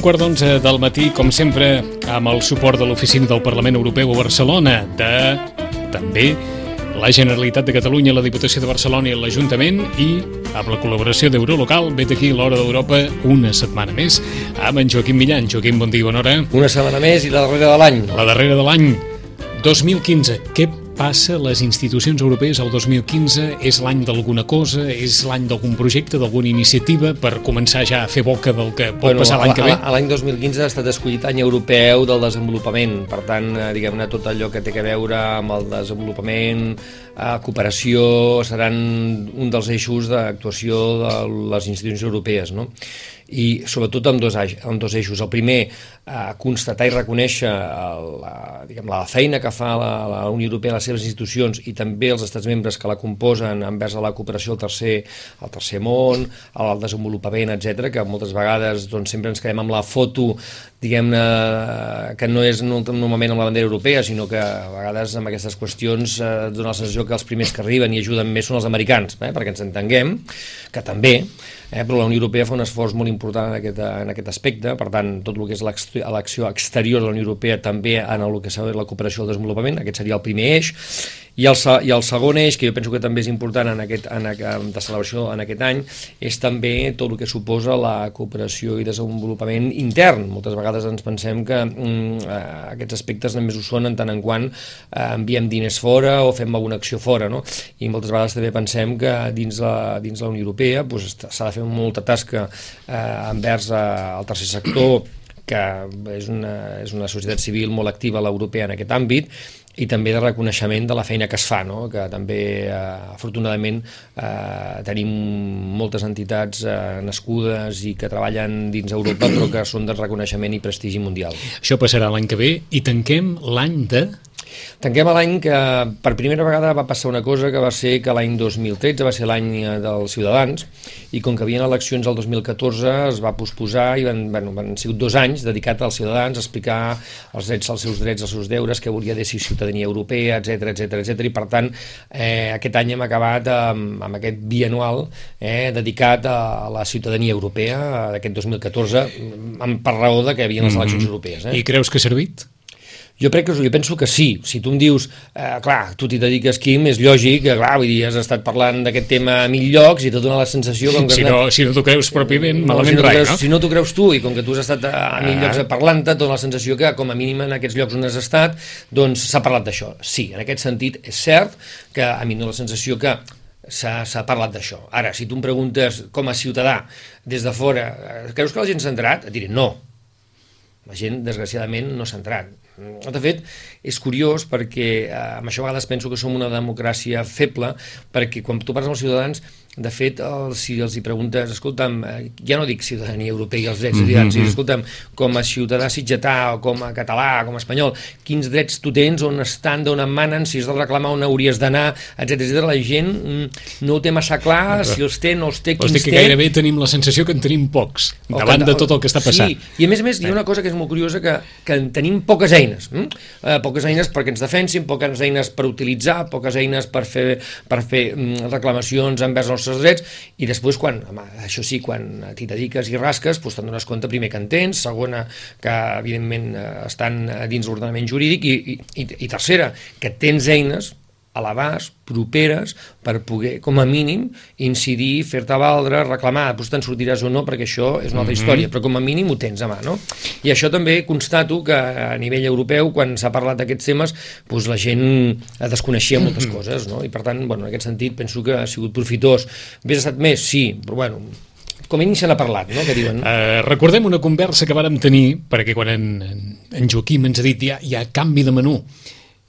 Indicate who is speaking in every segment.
Speaker 1: Un quart d'onze del matí, com sempre, amb el suport de l'Oficina del Parlament Europeu a Barcelona, de també la Generalitat de Catalunya, la Diputació de Barcelona i l'Ajuntament i amb la col·laboració d'Eurolocal, vet aquí l'Hora d'Europa una setmana més amb en Joaquim Millan. Joaquim, bon dia, bona hora.
Speaker 2: Una setmana més i la darrera de l'any.
Speaker 1: La darrera de l'any 2015. Què passa les institucions europees el 2015? És l'any d'alguna cosa? És l'any d'algun projecte, d'alguna iniciativa per començar ja a fer boca del que pot bueno, passar l'any que ve?
Speaker 2: L'any 2015 ha estat escollit any europeu del desenvolupament. Per tant, eh, diguem-ne, tot allò que té a veure amb el desenvolupament, eh, cooperació, seran un dels eixos d'actuació de les institucions europees, no? I sobretot amb dos, amb dos eixos. El primer, eh, constatar i reconèixer la, diguem, la feina que fa la, la Unió Europea, les seves institucions i també els estats membres que la composen envers a la cooperació al tercer, al tercer món, al desenvolupament, etc que moltes vegades doncs, sempre ens quedem amb la foto diguem-ne, que no és normalment amb la bandera europea, sinó que a vegades amb aquestes qüestions eh, dona la sensació que els primers que arriben i ajuden més són els americans, eh, perquè ens entenguem, que també, eh, però la Unió Europea fa un esforç molt important en aquest, en aquest aspecte, per tant, tot el que és l'acció exterior de la Unió Europea també en el que s'ha la cooperació al desenvolupament, aquest seria el primer eix, i el, I el segon eix, que jo penso que també és important en aquest, en, de celebració en aquest any, és també tot el que suposa la cooperació i desenvolupament intern. Moltes vegades ens pensem que mm, eh, aquests aspectes només ho són en tant en quant eh, enviem diners fora o fem alguna acció fora, no? I moltes vegades també pensem que dins la, dins la Unió Europea s'ha pues, de fer molta tasca eh, envers eh, el tercer sector, que és una, és una societat civil molt activa l'europea en aquest àmbit i també de reconeixement de la feina que es fa, no? que també eh, afortunadament eh, tenim moltes entitats eh, nascudes i que treballen dins Europa però que són de reconeixement i prestigi mundial.
Speaker 1: Això passarà l'any que ve i tanquem l'any de
Speaker 2: Tanquem l'any que per primera vegada va passar una cosa que va ser que l'any 2013 va ser l'any eh, dels Ciutadans i com que havien eleccions el 2014 es va posposar i van, bueno, van sigut dos anys dedicat als ciutadans a explicar els drets, els seus drets, els seus deures, què volia dir si ciutadania europea, etc etc etc i per tant eh, aquest any hem acabat amb, amb aquest bianual eh, dedicat a la ciutadania europea d'aquest 2014 per raó de que hi havia les eleccions mm -hmm. europees.
Speaker 1: Eh? I creus que ha servit?
Speaker 2: Jo crec que, jo penso que sí. Si tu em dius, eh, clar, tu t'hi dediques, Quim, és lògic, que, clar, vull dir, has estat parlant d'aquest tema a mil llocs i t'ha donat la sensació... Com que
Speaker 1: si, no, si no t'ho creus pròpiament, no, malament
Speaker 2: si no
Speaker 1: rai,
Speaker 2: creus, no? Si no t'ho creus tu i com que tu has estat a, a mil ah. llocs parlant-te, dona la sensació que, com a mínim, en aquests llocs on has estat, doncs s'ha parlat d'això. Sí, en aquest sentit, és cert que a mi dona la sensació que s'ha parlat d'això. Ara, si tu em preguntes com a ciutadà, des de fora, eh, creus que la gent s'ha entrat? Et diré no. La gent, desgraciadament, no s'ha entrat de fet, és curiós perquè eh, amb això a vegades penso que som una democràcia feble, perquè quan tu parles amb els ciutadans de fet, el, si els hi preguntes, escolta'm, eh, ja no dic ciutadania europea i els drets mm -hmm. si, escolta'm, com a ciutadà sitgetà o com a català, com a espanyol, quins drets tu tens, on estan, d'on emanen, si has de reclamar on hauries d'anar, etc etc. La gent mm, no ho té massa clar, si els té, no els té, quins
Speaker 1: té. que gairebé tenim la sensació que en tenim pocs, o davant de tot el que està passant.
Speaker 2: Sí, i a més a més hi ha una cosa que és molt curiosa, que, que en tenim poques eines, mm? eh, poques eines perquè ens defensin, poques eines per utilitzar, poques eines per fer, per fer mm, reclamacions envers els nostres drets, i després, quan, home, això sí, quan t'hi dediques i rasques, doncs te'n dones compte primer que en tens, segona, que evidentment eh, estan dins l'ordenament jurídic, i, i, i tercera, que tens eines a l'abast, properes, per poder, com a mínim, incidir, fer-te valdre, reclamar, doncs te'n sortiràs o no, perquè això és una altra mm -hmm. història, però com a mínim ho tens a mà, no? I això també constato que a nivell europeu, quan s'ha parlat d'aquests temes, doncs la gent desconeixia moltes mm -hmm. coses, no? I per tant, bueno, en aquest sentit, penso que ha sigut profitós. Hauria estat més? Sí, però bueno, com a mínim se n'ha parlat, no?, que diuen.
Speaker 1: Uh, recordem una conversa que vàrem tenir, perquè quan en, en Joaquim ens ha dit ja, hi ha canvi de menú,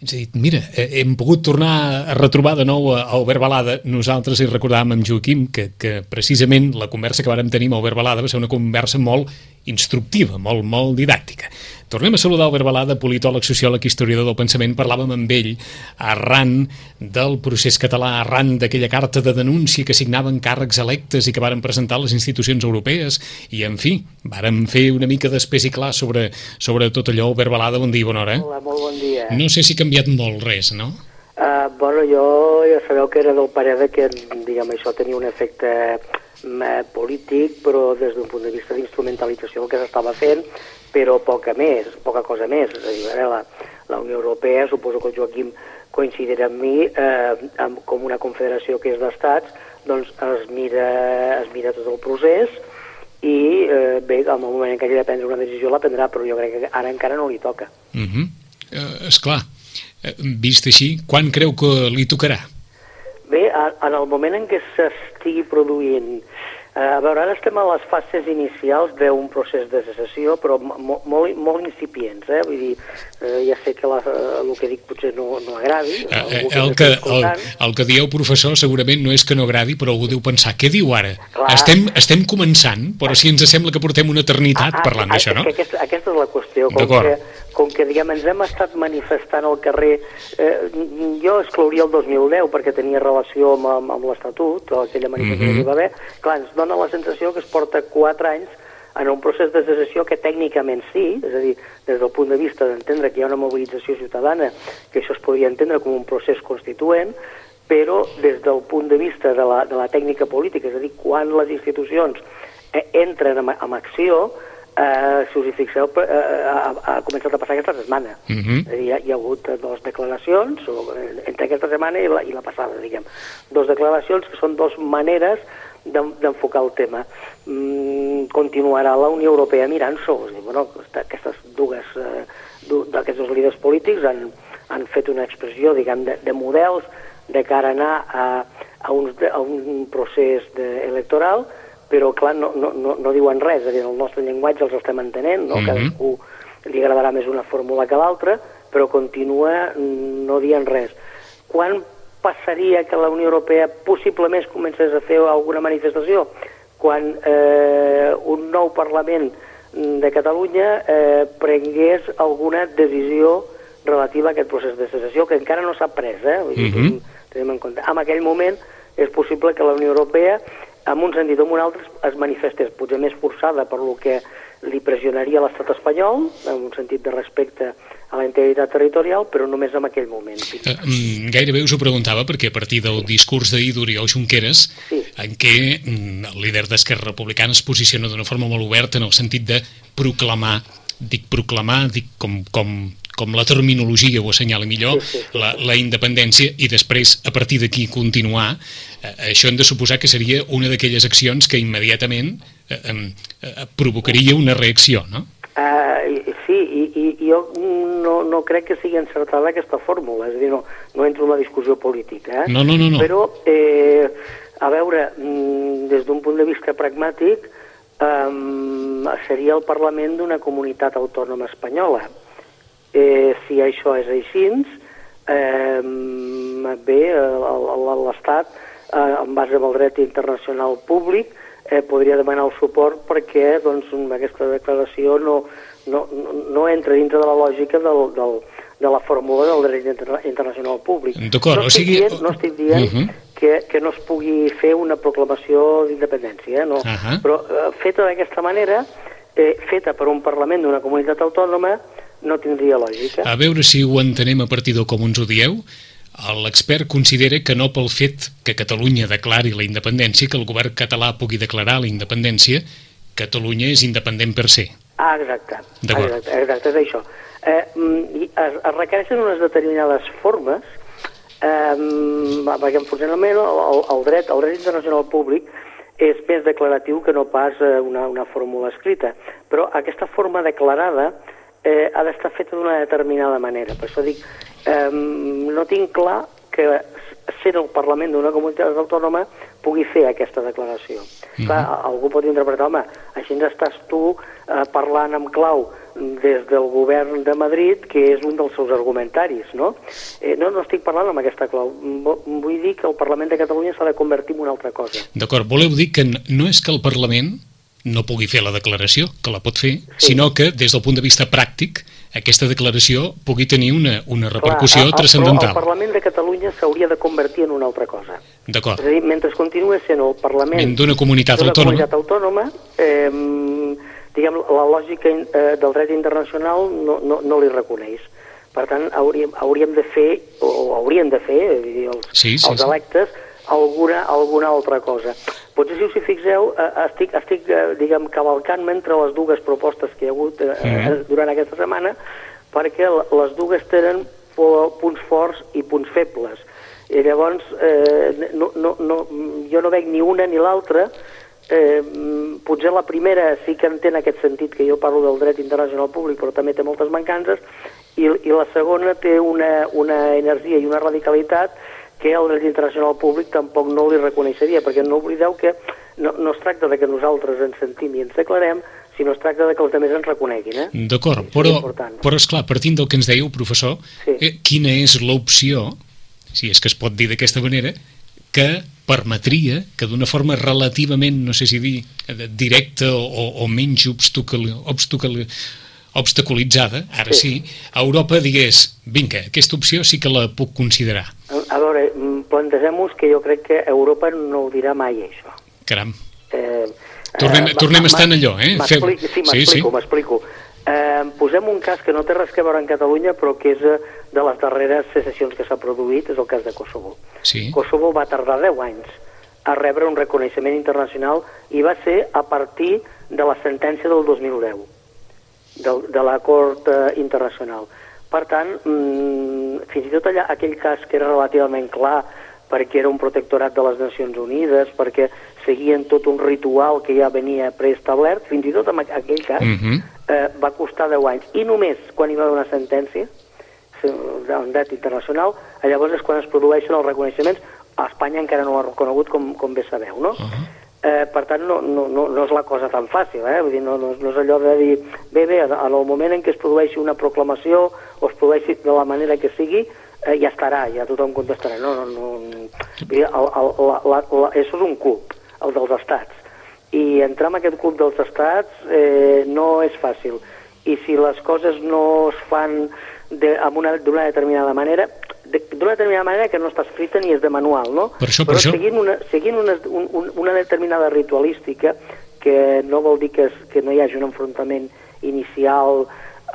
Speaker 1: ens ha dit, mira, eh, hem pogut tornar a retrobar de nou a Albert. Nosaltres hi recordàvem amb Joaquim que, que precisament la conversa que vàrem tenir amb Albert va ser una conversa molt instructiva, molt, molt didàctica. Tornem a saludar Albert Balada, politòleg, sociòleg, historiador del pensament. Parlàvem amb ell arran del procés català, arran d'aquella carta de denúncia que signaven càrrecs electes i que varen presentar les institucions europees. I, en fi, vàrem fer una mica d'espès i clar sobre, sobre tot allò. Albert Balada, bon dia, bona hora.
Speaker 3: Hola, molt bon dia.
Speaker 1: No sé si ha canviat molt res, no?
Speaker 3: Uh, bueno, jo ja sabeu que era del parer de que diguem, això tenia un efecte eh, polític, però des d'un punt de vista d'instrumentalització el que s'estava fent, però poca més, poca cosa més. És a dir, a veure, la, la Unió Europea, suposo que el Joaquim coincidirà amb mi, eh, amb, com una confederació que és d'estats, doncs es mira, es mira tot el procés i eh, bé, al moment en què hagi de prendre una decisió la prendrà, però jo crec que ara encara no li toca.
Speaker 1: Uh -huh. uh, esclar, uh, vist així, quan creu que li tocarà?
Speaker 3: Bé, en el moment en què s'estigui produint Eh, a veure, ara estem a les fases inicials d'un procés de secessió, però molt, molt, incipients, eh? Vull dir, eh, ja sé que la, eh, el que dic potser no, no agradi.
Speaker 1: Eh, eh, el, que, el, el que dieu, professor, segurament no és que no agradi, però algú deu pensar, què diu ara? Estem, estem començant, però si ens sembla que portem una eternitat ah, parlant ah, d'això, no?
Speaker 3: Aquesta, aquesta és la qüestió. Com que, com que diguem, ens hem estat manifestant al carrer, eh, jo exclouria el 2010 perquè tenia relació amb, amb, amb l'Estatut, aquella manifestació mm -hmm. que hi va haver, clar, ens dona la sensació que es porta 4 anys en un procés de secessió que tècnicament sí, és a dir, des del punt de vista d'entendre que hi ha una mobilització ciutadana, que això es podria entendre com un procés constituent, però des del punt de vista de la, de la tècnica política, és a dir, quan les institucions eh, entren en, en acció, eh, si us hi fixeu, eh, eh, ha, ha començat a passar aquesta setmana. Uh mhm. -huh. hi, ha, hi ha hagut dues declaracions, o, eh, entre aquesta setmana i la, i la passada, diguem. Dos declaracions que són dues maneres d'enfocar el tema. Mm, continuarà la Unió Europea mirant-s'ho. Bueno, aquestes dues, eh, d'aquests dos líders polítics han, han fet una expressió, diguem, de, de models de cara a anar a, a, uns, a un procés de, electoral però clar, no, no, no, no diuen res, és a dir, en el nostre llenguatge els estem entenent, no? Mm -hmm. cadascú li agradarà més una fórmula que l'altra, però continua no dient res. Quan passaria que la Unió Europea possiblement comencés a fer alguna manifestació? Quan eh, un nou Parlament de Catalunya eh, prengués alguna decisió relativa a aquest procés de secessió, que encara no s'ha pres, eh? Vull dir, mm -hmm. tenim en compte. En aquell moment és possible que la Unió Europea en un sentit o en un altre es manifestés potser més forçada per lo que li pressionaria l'estat espanyol, en un sentit de respecte a la integritat territorial, però només en aquell moment.
Speaker 1: Uh, gairebé us ho preguntava perquè a partir del discurs d'ahir d'Oriol Junqueras, sí. en què mm, el líder d'Esquerra Republicana es posiciona d'una forma molt oberta en el sentit de proclamar, dic proclamar, dic com, com com la terminologia ho assenyala millor, sí, sí. La, la independència i després, a partir d'aquí, continuar, eh, això hem de suposar que seria una d'aquelles accions que immediatament eh, eh, provocaria una reacció, no?
Speaker 3: Uh, sí, i, i jo no, no crec que sigui encertada aquesta fórmula, és a dir, no, no entro en la discussió política, eh?
Speaker 1: no, no, no, no.
Speaker 3: però eh, a veure, mm, des d'un punt de vista pragmàtic, um, seria el Parlament d'una comunitat autònoma espanyola Eh, si això és així, eh, bé, l'Estat, eh, en base al dret internacional públic, eh, podria demanar el suport perquè doncs, aquesta declaració no, no, no entra dintre de la lògica del, del, de la fórmula del dret inter internacional públic.
Speaker 1: D'acord,
Speaker 3: no,
Speaker 1: o sigui...
Speaker 3: Dient, no estic dient uh -huh. que, que no es pugui fer una proclamació d'independència, eh, no? Uh -huh. però eh, feta d'aquesta manera, eh, feta per un Parlament d'una comunitat autònoma, no tindria lògica.
Speaker 1: A veure si ho entenem a partir de com ens ho dieu. L'expert considera que no pel fet que Catalunya declari la independència, que el govern català pugui declarar la independència, Catalunya és independent per ser.
Speaker 3: Ah, exacte. Exacte, exacte, és això. Eh, mm, es, es requereixen unes determinades formes eh, perquè funcionalment el, el, dret, el dret internacional públic és més declaratiu que no pas eh, una, una fórmula escrita. Però aquesta forma declarada eh, ha d'estar feta d'una determinada manera. Per això dic, eh, no tinc clar que sent el Parlament d'una comunitat autònoma pugui fer aquesta declaració. Mm -hmm. Clar, algú pot interpretar, home, així estàs tu eh, parlant amb clau des del govern de Madrid, que és un dels seus argumentaris, no? Eh, no, no estic parlant amb aquesta clau. Vull dir que el Parlament de Catalunya s'ha de convertir en una altra cosa.
Speaker 1: D'acord, voleu dir que no és que el Parlament no pugui fer la declaració, que la pot fer, sí. sinó que, des del punt de vista pràctic, aquesta declaració pugui tenir una, una repercussió Clar, transcendental.
Speaker 3: el Parlament de Catalunya s'hauria de convertir en una altra cosa.
Speaker 1: D'acord.
Speaker 3: És a dir, mentre continua sent el Parlament
Speaker 1: d'una comunitat autònoma,
Speaker 3: comunitat autònoma eh, diguem, la lògica eh, del dret internacional no, no, no li reconeix. Per tant, hauríem, hauríem de fer, o haurien de fer, dir, els, sí, sí, els electes, alguna, alguna altra cosa. Potser, si us hi fixeu, eh, estic, estic eh, diguem, cavalcant-me entre les dues propostes que hi ha hagut eh, eh, durant aquesta setmana, perquè les dues tenen punts forts i punts febles. I llavors, eh, no, no, no, jo no veig ni una ni l'altra, eh, potser la primera sí que entén aquest sentit que jo parlo del dret internacional públic, però també té moltes mancances, i, i la segona té una, una energia i una radicalitat que el dret internacional públic tampoc no li reconeixeria, perquè no oblideu que no, no es tracta de que nosaltres ens sentim i ens declarem, sinó es tracta de que els altres ens reconeguin. Eh?
Speaker 1: D'acord, però, però esclar, partint del que ens dèieu, professor, sí. eh, quina és l'opció, si és que es pot dir d'aquesta manera, que permetria que d'una forma relativament, no sé si dir, directa o, o menys obstacle, obstaculitzada, ara sí. sí, Europa digués, vinga, aquesta opció sí que la puc considerar.
Speaker 3: A, veure, mm, plantegem-nos que jo crec que Europa no ho dirà mai, això.
Speaker 1: Caram. Eh, tornem, eh, tornem a estar en allò, eh?
Speaker 3: Sí, m'explico, m'explico. Sí, sí. Eh, posem un cas que no té res que veure en Catalunya, però que és eh, de les darreres secessions que s'ha produït, és el cas de Kosovo.
Speaker 1: Sí.
Speaker 3: Kosovo va tardar 10 anys a rebre un reconeixement internacional i va ser a partir de la sentència del 2010 de, de la Cort eh, Internacional. Per tant, mmm, fins i tot allà, aquell cas que era relativament clar perquè era un protectorat de les Nacions Unides, perquè seguien tot un ritual que ja venia preestablert, fins i tot en aquell cas, uh mhm. -huh. eh, va costar 10 anys. I només quan hi va haver una sentència, un dret internacional, llavors és quan es produeixen els reconeixements, a Espanya encara no ho ha reconegut com, com bé sabeu, no? Uh -huh. Eh, per tant, no, no, no, no és la cosa tan fàcil, eh? Vull dir, no, no, no és allò de dir, bé, bé, en el moment en què es produeixi una proclamació o es produeixi de la manera que sigui, eh, ja estarà, ja tothom contestarà. No, no, no. Vull dir, el, el, la, la, la, això és un club, el dels estats. I entrar en aquest club dels estats eh, no és fàcil. I si les coses no es fan d'una de, una determinada manera, d'una determinada manera que no està escrita ni és de manual, no?
Speaker 1: Per això,
Speaker 3: per
Speaker 1: Però això...
Speaker 3: seguint, una, seguint una, un, una determinada ritualística que no vol dir que, es, que no hi hagi un enfrontament inicial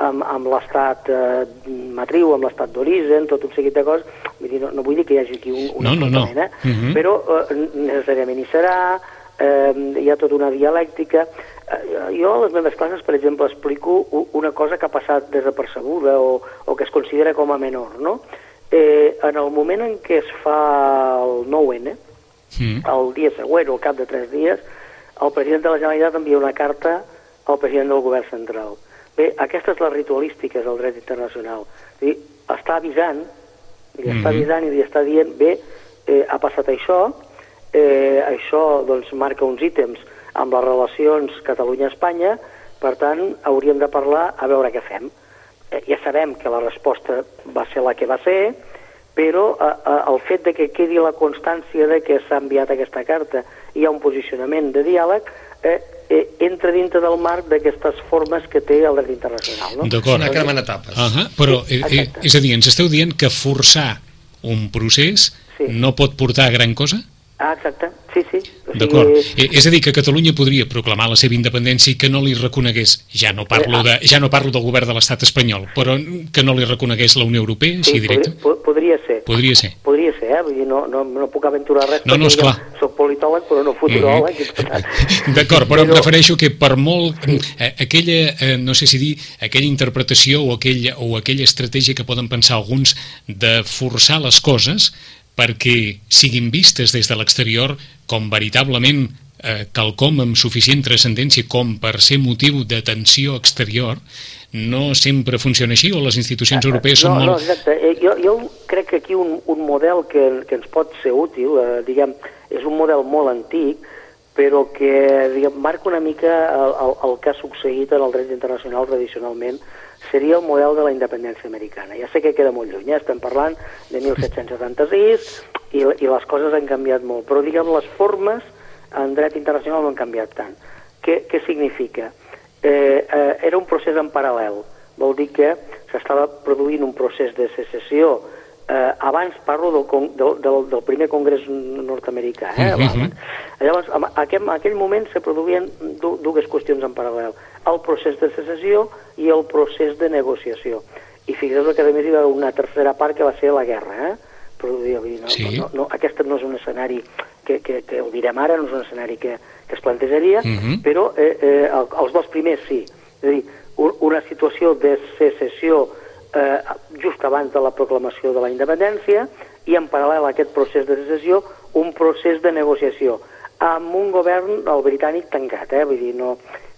Speaker 3: amb, amb l'estat eh, matriu, amb l'estat d'origen, tot un seguit de coses, vull dir, no, no vull dir que hi hagi aquí un, un
Speaker 1: no, no, no.
Speaker 3: eh? Uh mhm. -huh. però eh, necessàriament hi serà, eh, hi ha tota una dialèctica. Eh, jo a les meves classes, per exemple, explico una cosa que ha passat desapercebuda o, o que es considera com a menor, no? Eh, en el moment en què es fa el 9-N, mm. el dia següent o al cap de tres dies, el president de la Generalitat envia una carta al president del govern central. Bé, aquesta és la ritualística del dret internacional. Dir, està avisant, li mm. està avisant i li està dient, bé, eh, ha passat això, eh, això doncs, marca uns ítems amb les relacions Catalunya-Espanya, per tant, hauríem de parlar a veure què fem. Eh, ja sabem que la resposta va ser la que va ser, però eh, eh, el fet de que quedi la constància de que s'ha enviat aquesta carta i hi ha un posicionament de diàleg eh, eh, entra dintre del marc d'aquestes formes que té el dret internacional. No?
Speaker 1: D'acord.
Speaker 2: Una crema en etapes. Uh
Speaker 1: -huh. Però, eh, eh, és a dir, ens esteu dient que forçar un procés sí. no pot portar a gran cosa?
Speaker 3: Ah, exacte, sí, sí.
Speaker 1: O sigui... D'acord. Eh, és a dir, que Catalunya podria proclamar la seva independència i que no li reconegués, ja no parlo, de, ja no parlo del govern de l'estat espanyol, però que no li reconegués la Unió Europea, sí, així directe?
Speaker 3: Podria, podria ser.
Speaker 1: Podria ser.
Speaker 3: Podria ser, eh? Vull dir, no, no, no puc aventurar res,
Speaker 1: no, no, esclar.
Speaker 3: soc politòleg, però no futuròleg. Mm -hmm.
Speaker 1: D'acord, però, però em refereixo que per molt... Sí. Eh, aquella, eh, no sé si dir, aquella interpretació o aquella, o aquella estratègia que poden pensar alguns de forçar les coses perquè siguin vistes des de l'exterior com veritablement eh, quelcom amb suficient transcendència com per ser motiu d'atenció exterior, no sempre funciona així o les institucions ah, europees no, són molt...
Speaker 3: No, exacte. Eh, jo, jo crec que aquí un, un model que, que ens pot ser útil, eh, diguem, és un model molt antic, però que diguem, marca una mica el, el, el que ha succeït en el dret internacional tradicionalment seria el model de la independència americana. Ja sé que queda molt lluny, eh? estem parlant de 1776 i, i les coses han canviat molt, però diguem les formes en dret internacional no han canviat tant. Què, què significa? Eh, eh, era un procés en paral·lel, vol dir que s'estava produint un procés de secessió eh, abans parlo del, del, del, del primer congrés nord-americà. Eh? Uh -huh. Llavors, en aquell, en aquell moment se produïen dues qüestions en paral·lel, el procés de secessió i el procés de negociació. i fixeu que a més hi va una tercera part que va ser la guerra, eh? però no,
Speaker 1: sí.
Speaker 3: no, no, aquest no és un escenari que, que, que ho direm ara, no és un escenari que, que es plantejaria,
Speaker 1: Uh -huh.
Speaker 3: però eh, eh, el, els dos primers sí. És a dir, un, una situació de secessió eh, just abans de la proclamació de la independència i en paral·lel a aquest procés de secessió un procés de negociació amb un govern, el britànic, tancat. Eh? Vull dir, no,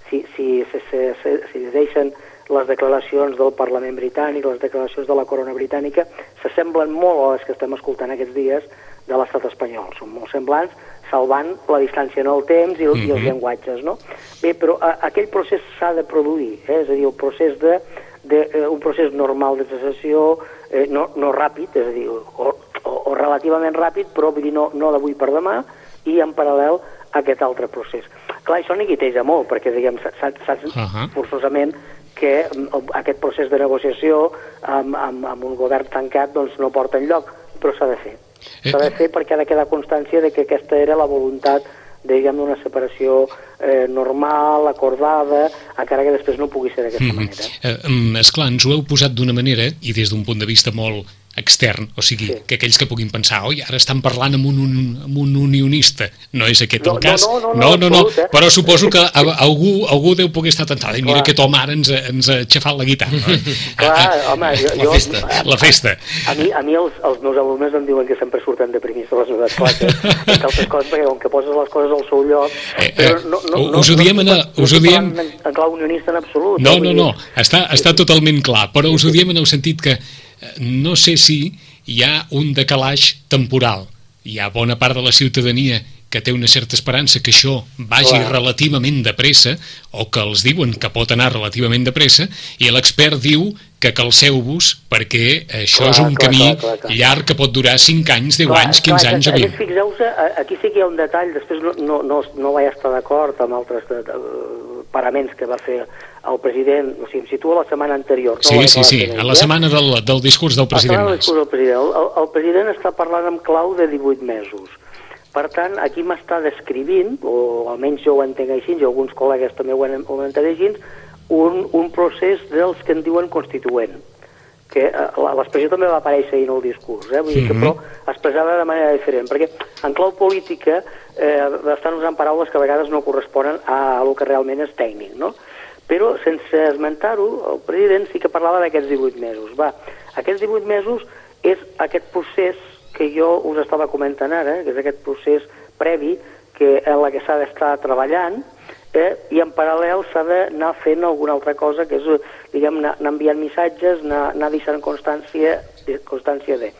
Speaker 3: si, si, si, si, si, si deixen les declaracions del Parlament britànic, les declaracions de la corona britànica, s'assemblen molt a les que estem escoltant aquests dies de l'estat espanyol. Són molt semblants, salvant la distància en el temps i, el, mm -hmm. i els llenguatges, no? Bé, però a, aquell procés s'ha de produir, eh? és a dir, el procés de, de eh, un procés normal de cessació, eh, no, no ràpid, és a dir, o, o, o relativament ràpid, però vull dir, no, no d'avui per demà, i en paral·lel aquest altre procés. Clar, això neguiteja molt, perquè, diguem, saps uh -huh. forçosament que aquest procés de negociació amb, amb, amb un govern tancat doncs, no porta enlloc, però s'ha de fer. S'ha de fer perquè ha de quedar constància de que aquesta era la voluntat diguem d'una separació eh, normal, acordada, encara que després no pugui ser d'aquesta mm -hmm. manera.
Speaker 1: Eh, esclar, ens ho heu posat d'una manera, i des d'un punt de vista molt extern, o sigui, sí. que aquells que puguin pensar oi, ara estan parlant amb un, un, amb un unionista, no és aquest
Speaker 3: no,
Speaker 1: el cas
Speaker 3: no, no,
Speaker 1: no,
Speaker 3: no,
Speaker 1: no,
Speaker 3: absolut, eh?
Speaker 1: però suposo que a, algú, algú deu poder estar tentat i mira aquest home ara ens, ens ha aixafat la guitarra
Speaker 3: Clar, home, jo,
Speaker 2: la festa,
Speaker 1: la festa.
Speaker 3: A, a mi, a mi els, els meus alumnes em diuen que sempre surten deprimits de les meves classes entre altres coses, perquè com que poses les coses al seu lloc
Speaker 1: eh, eh, no, no, no, us ho diem,
Speaker 3: no,
Speaker 1: en, us ho diem...
Speaker 3: En, en clau unionista en absolut
Speaker 1: no, no, no, està, està totalment clar però us ho diem en el sentit que no sé si hi ha un decalaix temporal. Hi ha bona part de la ciutadania que té una certa esperança que això vagi clar. relativament de pressa, o que els diuen que pot anar relativament de pressa, i l'expert diu que calceu-vos perquè això clar, és un clar, camí clar, clar, clar. llarg que pot durar 5 anys, 10 clar, anys, 15 clar, anys o 20.
Speaker 3: Fixeu-vos, aquí sí que hi ha un detall, després no, no, no, no vaig estar d'acord amb altres de, de, paraments que va fer el president, o sigui, em situo la setmana anterior.
Speaker 1: Sí, no sí, sí, a la setmana del, del discurs del president.
Speaker 3: Del discurs del president. El, el, el president està parlant amb clau de 18 mesos. Per tant, aquí m'està descrivint, o almenys jo ho entenc així, i alguns col·legues també ho han, ho han entès així, un, un procés dels que en diuen constituent que eh, l'expressió també va aparèixer ahir en el discurs, eh? Vull dir que, però expressada de manera diferent, perquè en clau política eh, estan usant paraules que a vegades no corresponen a, a el que realment és tècnic, no? Però, sense esmentar-ho, el president sí que parlava d'aquests 18 mesos. Va, aquests 18 mesos és aquest procés que jo us estava comentant ara, que és aquest procés previ que en la que s'ha d'estar treballant, eh, i en paral·lel s'ha d'anar fent alguna altra cosa, que és, diguem, anar, anar enviant missatges, anar, anar deixant constància, constància de...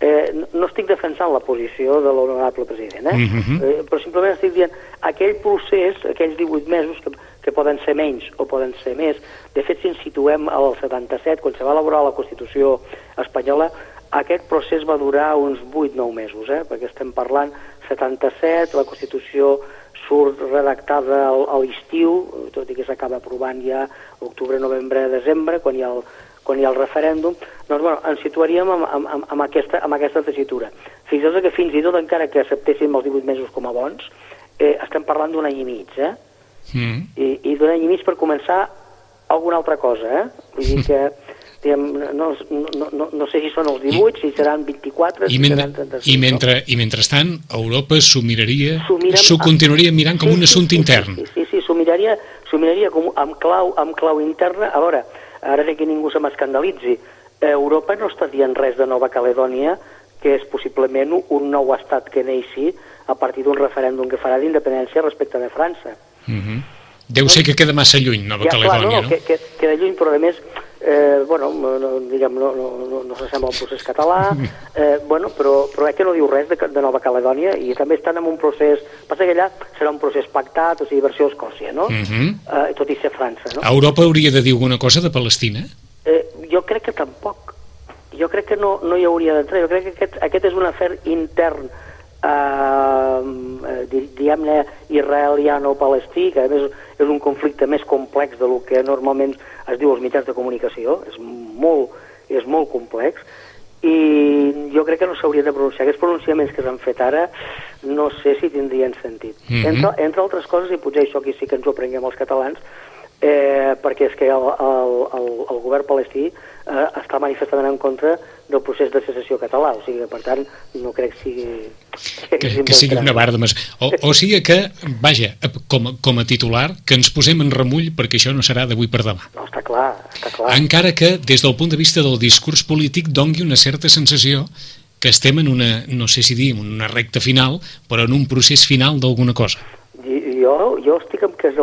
Speaker 3: Eh, no estic defensant la posició de l'honorable president, eh?
Speaker 1: Mm -hmm.
Speaker 3: eh, però simplement estic dient aquell procés, aquells 18 mesos, que, que poden ser menys o poden ser més, de fet, si ens situem al 77, quan se va elaborar la Constitució espanyola, aquest procés va durar uns 8-9 mesos, eh? perquè estem parlant 77, la Constitució surt redactada a l'estiu, tot i que s'acaba aprovant ja octubre, novembre, desembre, quan hi ha el, quan hi ha el referèndum, doncs bueno, ens situaríem amb, amb, amb, aquesta, amb aquesta tessitura. Fixeu que fins i tot encara que acceptéssim els 18 mesos com a bons, eh, estem parlant d'un any i mig, eh?
Speaker 1: Mm.
Speaker 3: I, i d'un any i mig per començar alguna altra cosa, eh? Vull dir que diguem, no, no, no, no sé si són els 18, I, si seran 24,
Speaker 1: i
Speaker 3: si
Speaker 1: men
Speaker 3: seran 35.
Speaker 1: I, mentre, I mentrestant, Europa s'ho miraria,
Speaker 3: S'ho amb-
Speaker 1: continuaria mirant com
Speaker 3: Sí,
Speaker 1: un
Speaker 3: sí,
Speaker 1: assumpte
Speaker 3: sí,
Speaker 1: intern.
Speaker 3: Sí, sí, sí, s'ho miraria, s'ho miraria com, amb, clau, amb clau interna. A veure, ara sé que ningú se m'escandalitzi. Europa no està dient res de Nova Caledònia, que és possiblement un nou estat que neixi a partir d'un referèndum que farà d'independència respecte de França.
Speaker 1: Mhm. Deu ser que queda massa lluny, Nova
Speaker 3: Ja, clar,
Speaker 1: Caledònia,
Speaker 3: no,
Speaker 1: no?
Speaker 3: Que, que, queda lluny, però a més, eh, bueno, no, diguem, no, no, no, no s'assembla al procés català, eh, bueno, però, però és que no diu res de, de Nova Caledònia i també estan en un procés... Passa que allà serà un procés pactat, o sigui, versió Escòcia, no?
Speaker 1: Mhm.
Speaker 3: eh, tot i ser França, no?
Speaker 1: Europa hauria de dir alguna cosa de Palestina?
Speaker 3: Eh, jo crec que tampoc. Jo crec que no, no hi hauria d'entrar. Jo crec que aquest, aquest és un afer intern eh, di- diguem-ne israeliano-palestí, que a més és un conflicte més complex de lo que normalment es diu als mitjans de comunicació, és molt, és molt complex, i jo crec que no s'haurien de pronunciar. Aquests pronunciaments que s'han fet ara no sé si tindrien sentit.
Speaker 1: Mhm.
Speaker 3: entre, entre altres coses, i potser això aquí sí que ens ho aprenguem els catalans, eh, perquè és que el, el, el, el govern palestí eh, està manifestament en contra del procés de secessió català, o sigui, per tant, no crec que sigui...
Speaker 1: Que, que, que sigui una barra de més. O, o sigui que, vaja, com, com a titular, que ens posem en remull perquè això no serà d'avui per demà.
Speaker 3: No, està clar, està clar.
Speaker 1: Encara que, des del punt de vista del discurs polític, dongui una certa sensació que estem en una, no sé si dir, en una recta final, però en un procés final d'alguna cosa.
Speaker 3: Jo, jo estic que és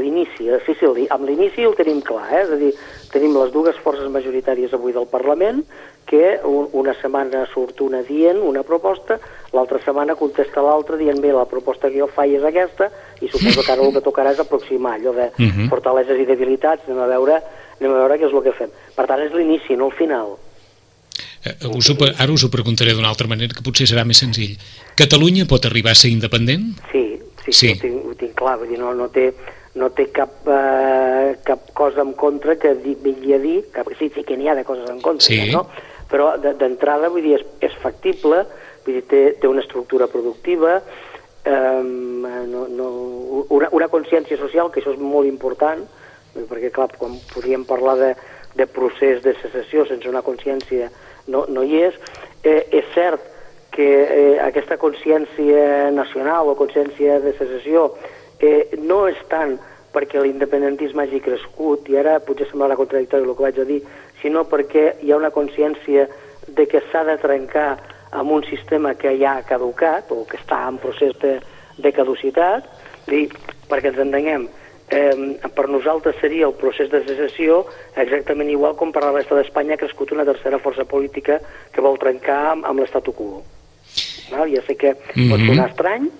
Speaker 3: l'inici, sí, sí, amb l'inici el tenim clar, eh? és a dir, tenim les dues forces majoritàries avui del Parlament, que una setmana surt una dient una proposta, l'altra setmana contesta l'altra dient bé, la proposta que jo faig és aquesta, i suposo que ara el que tocarà és aproximar allò de uh mhm. -huh. fortaleses i debilitats, anem a veure, anem a veure què és el que fem. Per tant, és l'inici, no el final.
Speaker 1: Eh, us ho, ara us ho preguntaré d'una altra manera, que potser serà més senzill. Catalunya pot arribar a ser independent?
Speaker 3: Sí, sí, sí. Ho, tinc, ho tinc clar, vull dir, no, no té no té cap, eh, cap cosa en contra que vingui a dir, que sí, sí que n'hi ha de coses en contra, sí. no? però d'entrada, vull dir, és, és factible, vull dir, té, té una estructura productiva, eh, no, no, una, una consciència social, que això és molt important, perquè, clar, quan podríem parlar de, de procés de secessió sense una consciència no, no hi és. Eh, és cert que eh, aquesta consciència nacional o consciència de secessió eh, no és tant perquè l'independentisme hagi crescut, i ara potser semblarà contradictori el que vaig a dir, sinó perquè hi ha una consciència de que s'ha de trencar amb un sistema que ja ha caducat o que està en procés de, de caducitat, i perquè ens entenguem, eh, per nosaltres seria el procés de secessió exactament igual com per la resta d'Espanya ha crescut una tercera força política que vol trencar amb, amb l'estatu quo. No? Ja sé que mm -hmm. pot sonar estrany,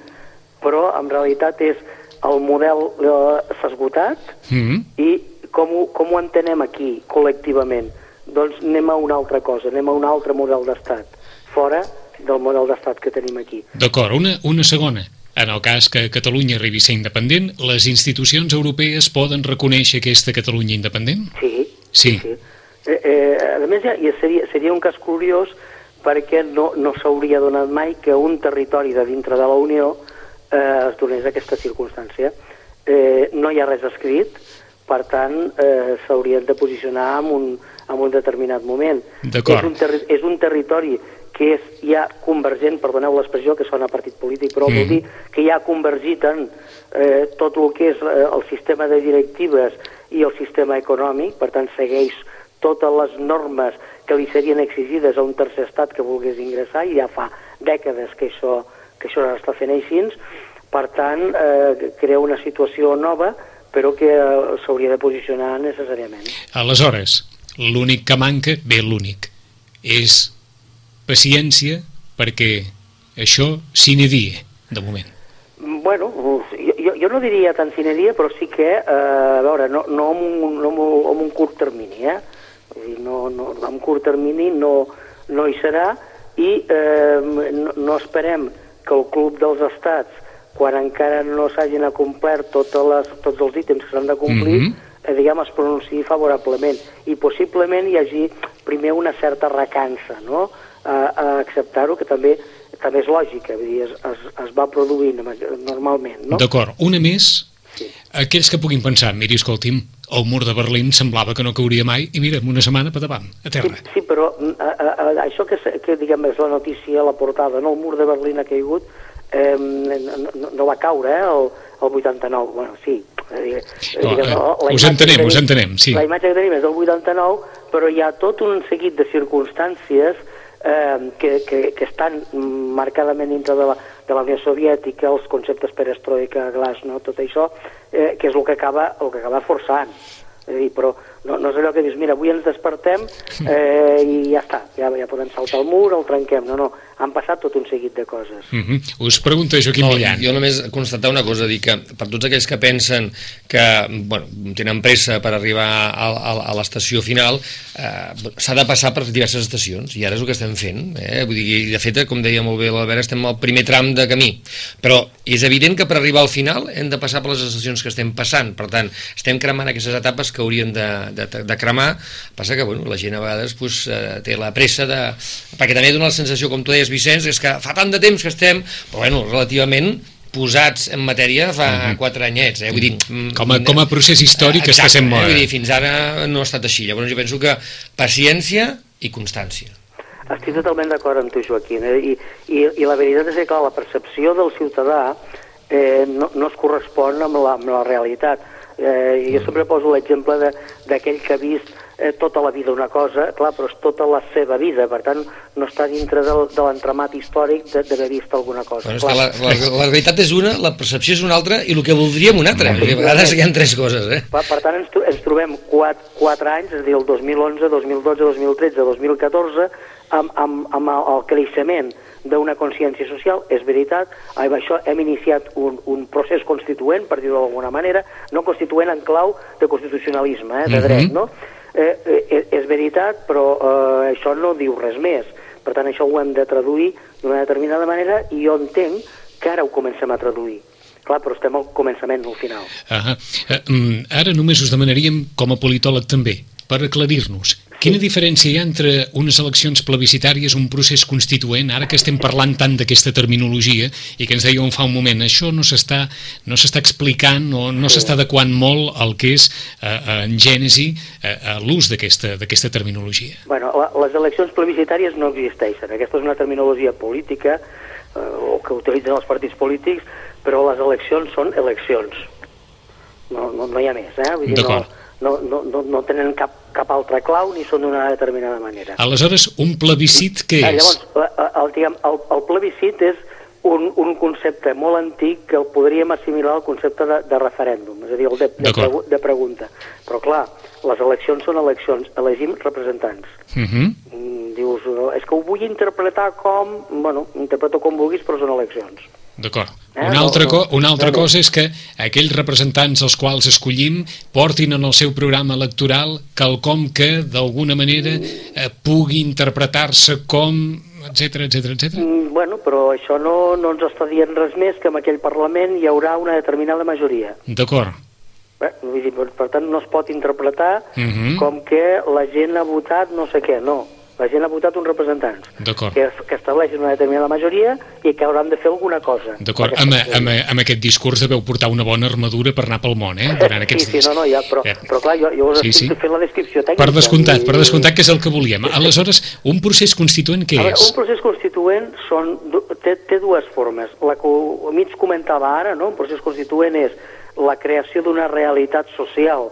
Speaker 3: però en realitat és el model eh, s'ha esgotat mm -hmm. i com ho, com ho entenem aquí, col·lectivament? Doncs anem a una altra cosa, anem a un altre model d'estat, fora del model d'estat que tenim aquí.
Speaker 1: D'acord, una, una segona. En el cas que Catalunya arribi a ser independent, les institucions europees poden reconèixer aquesta Catalunya independent?
Speaker 3: Sí. Sí. sí. Eh, eh, a més, ja, ja seria, seria un cas curiós perquè no, no s'hauria donat mai que un territori de dintre de la Unió eh, es donés aquesta circumstància. Eh, no hi ha res escrit, per tant, eh, s'haurien de posicionar en un, en un determinat moment. És un, és un territori que és ja convergent, perdoneu l'expressió que sona partit polític, però mm. vol dir que ja ha convergit en eh, tot el que és eh, el sistema de directives i el sistema econòmic, per tant segueix totes les normes que li serien exigides a un tercer estat que volgués ingressar i ja fa dècades que això, que això està fent així, per tant, eh, crea una situació nova, però que eh, s'hauria de posicionar necessàriament.
Speaker 1: Aleshores, l'únic que manca, bé, l'únic, és paciència perquè això sine die, de moment.
Speaker 3: Bueno, jo, jo no diria tant sine die, però sí que, eh, a veure, no, no, en, un, no en un curt termini, eh? No, no, en curt termini no, no hi serà i eh, no, no esperem que el Club dels Estats quan encara no s'hagin acomplert totes les, tots els ítems que s'han de complir, mm -hmm. eh, diguem, es pronunciï favorablement. I possiblement hi hagi primer una certa recança, no?, a, a acceptar-ho, que també també és lògica, vull dir, es, es, es va produint normalment, no?
Speaker 1: D'acord. Una més. Aquells que puguin pensar, miri, escolti'm, el mur de Berlín semblava que no cauria mai, i mira, en una setmana davant, a terra.
Speaker 3: Sí, sí però a, a, a, això que, que diguem és la notícia, la portada, no? el mur de Berlín ha caigut, eh, no, no va caure eh, el, el 89, bueno, sí.
Speaker 1: Eh, diguem, no, uh, us entenem, tenim, us entenem, sí.
Speaker 3: La imatge que tenim és del 89, però hi ha tot un seguit de circumstàncies eh, que, que, que estan marcadament dintre de la, de la Unió Soviètica, els conceptes perestroika, no, tot això, eh, que és el que acaba, el que acaba forçant. És dir, però no, no és allò que dius, mira, avui ens despertem eh, i ja està, ja, ja podem saltar el mur, el trenquem. No, no, han passat tot un seguit de coses.
Speaker 1: Uh mhm. -huh. Us pregunta Joaquim no, Millan.
Speaker 2: Jo només constatar una cosa, dir que per tots aquells que pensen que bueno, tenen pressa per arribar a, a, a l'estació final, eh, s'ha de passar per diverses estacions, i ara és el que estem fent. Eh? Vull dir, de fet, com deia molt bé l'Albert, estem al primer tram de camí. Però és evident que per arribar al final hem de passar per les estacions que estem passant. Per tant, estem cremant aquestes etapes que haurien de, de, de cremar, passa que bueno, la gent a vegades pues, eh, té la pressa de... perquè també dona la sensació, com tu deies Vicenç, és que fa tant de temps que estem, però bueno, relativament posats en matèria fa uh -huh. quatre anyets. Eh? Vull dir,
Speaker 1: mm, com, a, com a procés històric exacte, està sent moda.
Speaker 2: Eh? Vull dir, fins ara no ha estat així. Llavors jo penso que paciència i constància.
Speaker 3: Estic totalment d'acord amb tu, Joaquim. Eh? I, i, I la veritat és que, clar, la percepció del ciutadà eh, no, no es correspon amb la, amb la realitat. Eh, jo sempre poso l'exemple d'aquell que ha vist eh, tota la vida una cosa, clar, però és tota la seva vida, per tant, no està dintre del, de l'entramat històric d'haver vist alguna cosa.
Speaker 2: Bueno, és que la, la, la veritat és una, la percepció és una altra i el que voldríem una altra. Sí, a vegades hi ha tres coses, eh?
Speaker 3: Per, per tant, ens, ens trobem quatre, quatre anys, és a dir, el 2011, 2012, 2013, 2014, amb, amb, amb el creixement d'una consciència social, és veritat, amb això hem iniciat un, un procés constituent, per dir-ho d'alguna manera, no constituent en clau de constitucionalisme, eh, de mhm. dret, no? Eh, eh, és veritat, però eh, això no diu res més. Per tant, això ho hem de traduir d'una determinada manera i jo entenc que ara ho comencem a traduir. Clar, però estem al començament, no al final.
Speaker 1: -huh. uh, ara només us demanaríem, com a politòleg també, per aclarir-nos, Quina diferència hi ha entre unes eleccions plebiscitàries, un procés constituent, ara que estem parlant tant d'aquesta terminologia i que ens dèieu fa un moment, això no s'està no explicant o no s'està adequant molt al que és eh, en gènesi eh, l'ús d'aquesta terminologia?
Speaker 3: Bueno, la, les eleccions plebiscitàries no existeixen. Aquesta és una terminologia política eh, o que utilitzen els partits polítics, però les eleccions són eleccions. No, no, no hi ha més, eh? Vull dir, no, no, no, no, no tenen cap, cap altre clau ni són d'una determinada manera.
Speaker 1: Aleshores, un plebiscit què
Speaker 3: és? Llavors, el, diguem, el, el plebiscit és un, un concepte molt antic que el podríem assimilar al concepte de, de referèndum, és a dir, el de, de, pregu de pregunta. Però clar, les eleccions són eleccions, elegim representants. Uh mhm. -huh. Mm, dius, és que ho vull interpretar com... Bueno, interpreto com vulguis, però són eleccions.
Speaker 1: D'acord. Eh? Una altra, co una altra no, no. cosa és que aquells representants els quals escollim portin en el seu programa electoral quelcom que d'alguna manera eh, pugui interpretar-se com etc etc etc.
Speaker 3: Bueno, però això no, no ens està dient res més que en aquell Parlament hi haurà una determinada majoria.
Speaker 1: D'acord.
Speaker 3: Eh, per tant, no es pot interpretar uh mhm. -huh. com que la gent ha votat no sé què, no la gent ha votat uns representants que, que estableixen una determinada majoria i que hauran de fer alguna cosa.
Speaker 1: D'acord, amb, amb, amb aquest discurs deveu portar una bona armadura per anar pel món, eh? Durant
Speaker 3: aquests sí, sí, no, no, ja, però, eh. però clar, jo, jo us sí, estic sí. fent la descripció tècnica.
Speaker 1: Per descomptat, i... per descomptat que és el que volíem. Aleshores, un procés constituent què
Speaker 3: veure,
Speaker 1: és?
Speaker 3: Un procés constituent són, té, té dues formes. La que mig comentava ara, no? un procés constituent és la creació d'una realitat social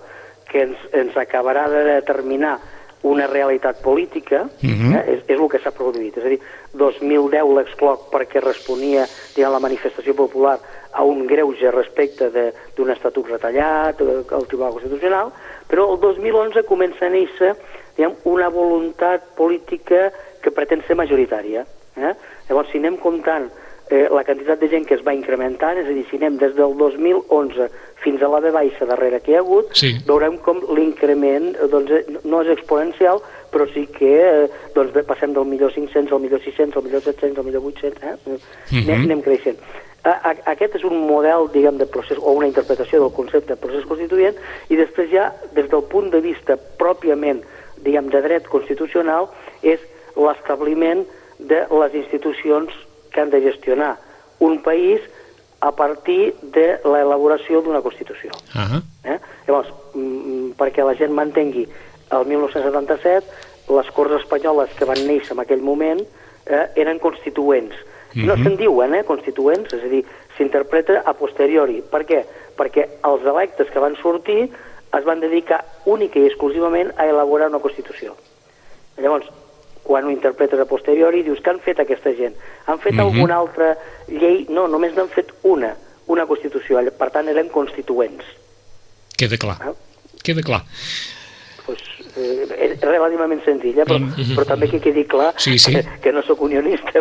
Speaker 3: que ens, ens acabarà de determinar una realitat política, uh mhm. -huh. eh, és, és el que s'ha produït. És a dir, 2010 l'excloc perquè responia diguem, la manifestació popular a un greuge respecte d'un estatut retallat, eh, al Tribunal Constitucional, però el 2011 comença a néixer diguem, una voluntat política que pretén ser majoritària. Eh? Llavors, si anem comptant eh, la quantitat de gent que es va incrementant, és a dir, si anem des del 2011 fins a la B baixa darrere que hi ha hagut, sí. veurem com l'increment eh, doncs, eh, no és exponencial, però sí que eh, doncs, passem del millor 500 al millor 600, al millor 700, al millor 800, eh? Uh -huh. anem, anem creixent. A, a, aquest és un model, diguem, de procés, o una interpretació del concepte de procés constituent, i després ja, des del punt de vista pròpiament, diguem, de dret constitucional, és l'establiment de les institucions que han de gestionar un país a partir de l'elaboració d'una Constitució. Uh -huh. eh? Llavors, mm, perquè la gent mantengui el 1977, les Corts Espanyoles que van néixer en aquell moment eh, eren constituents. Uh -huh. No se'n diuen, eh, constituents, és a dir, s'interpreta a posteriori. Per què? Perquè els electes que van sortir es van dedicar única i exclusivament a elaborar una Constitució. Llavors, quan ho interpretes a posteriori, dius, que han fet aquesta gent? Han fet mm -hmm. alguna altra llei? No, només n'han fet una, una Constitució. Per tant, eren constituents.
Speaker 1: Queda clar. Ah? Queda clar
Speaker 3: és relativament senzilla, però, mm -hmm. però també que quedi clar sí, sí. Que, que no sóc unionista,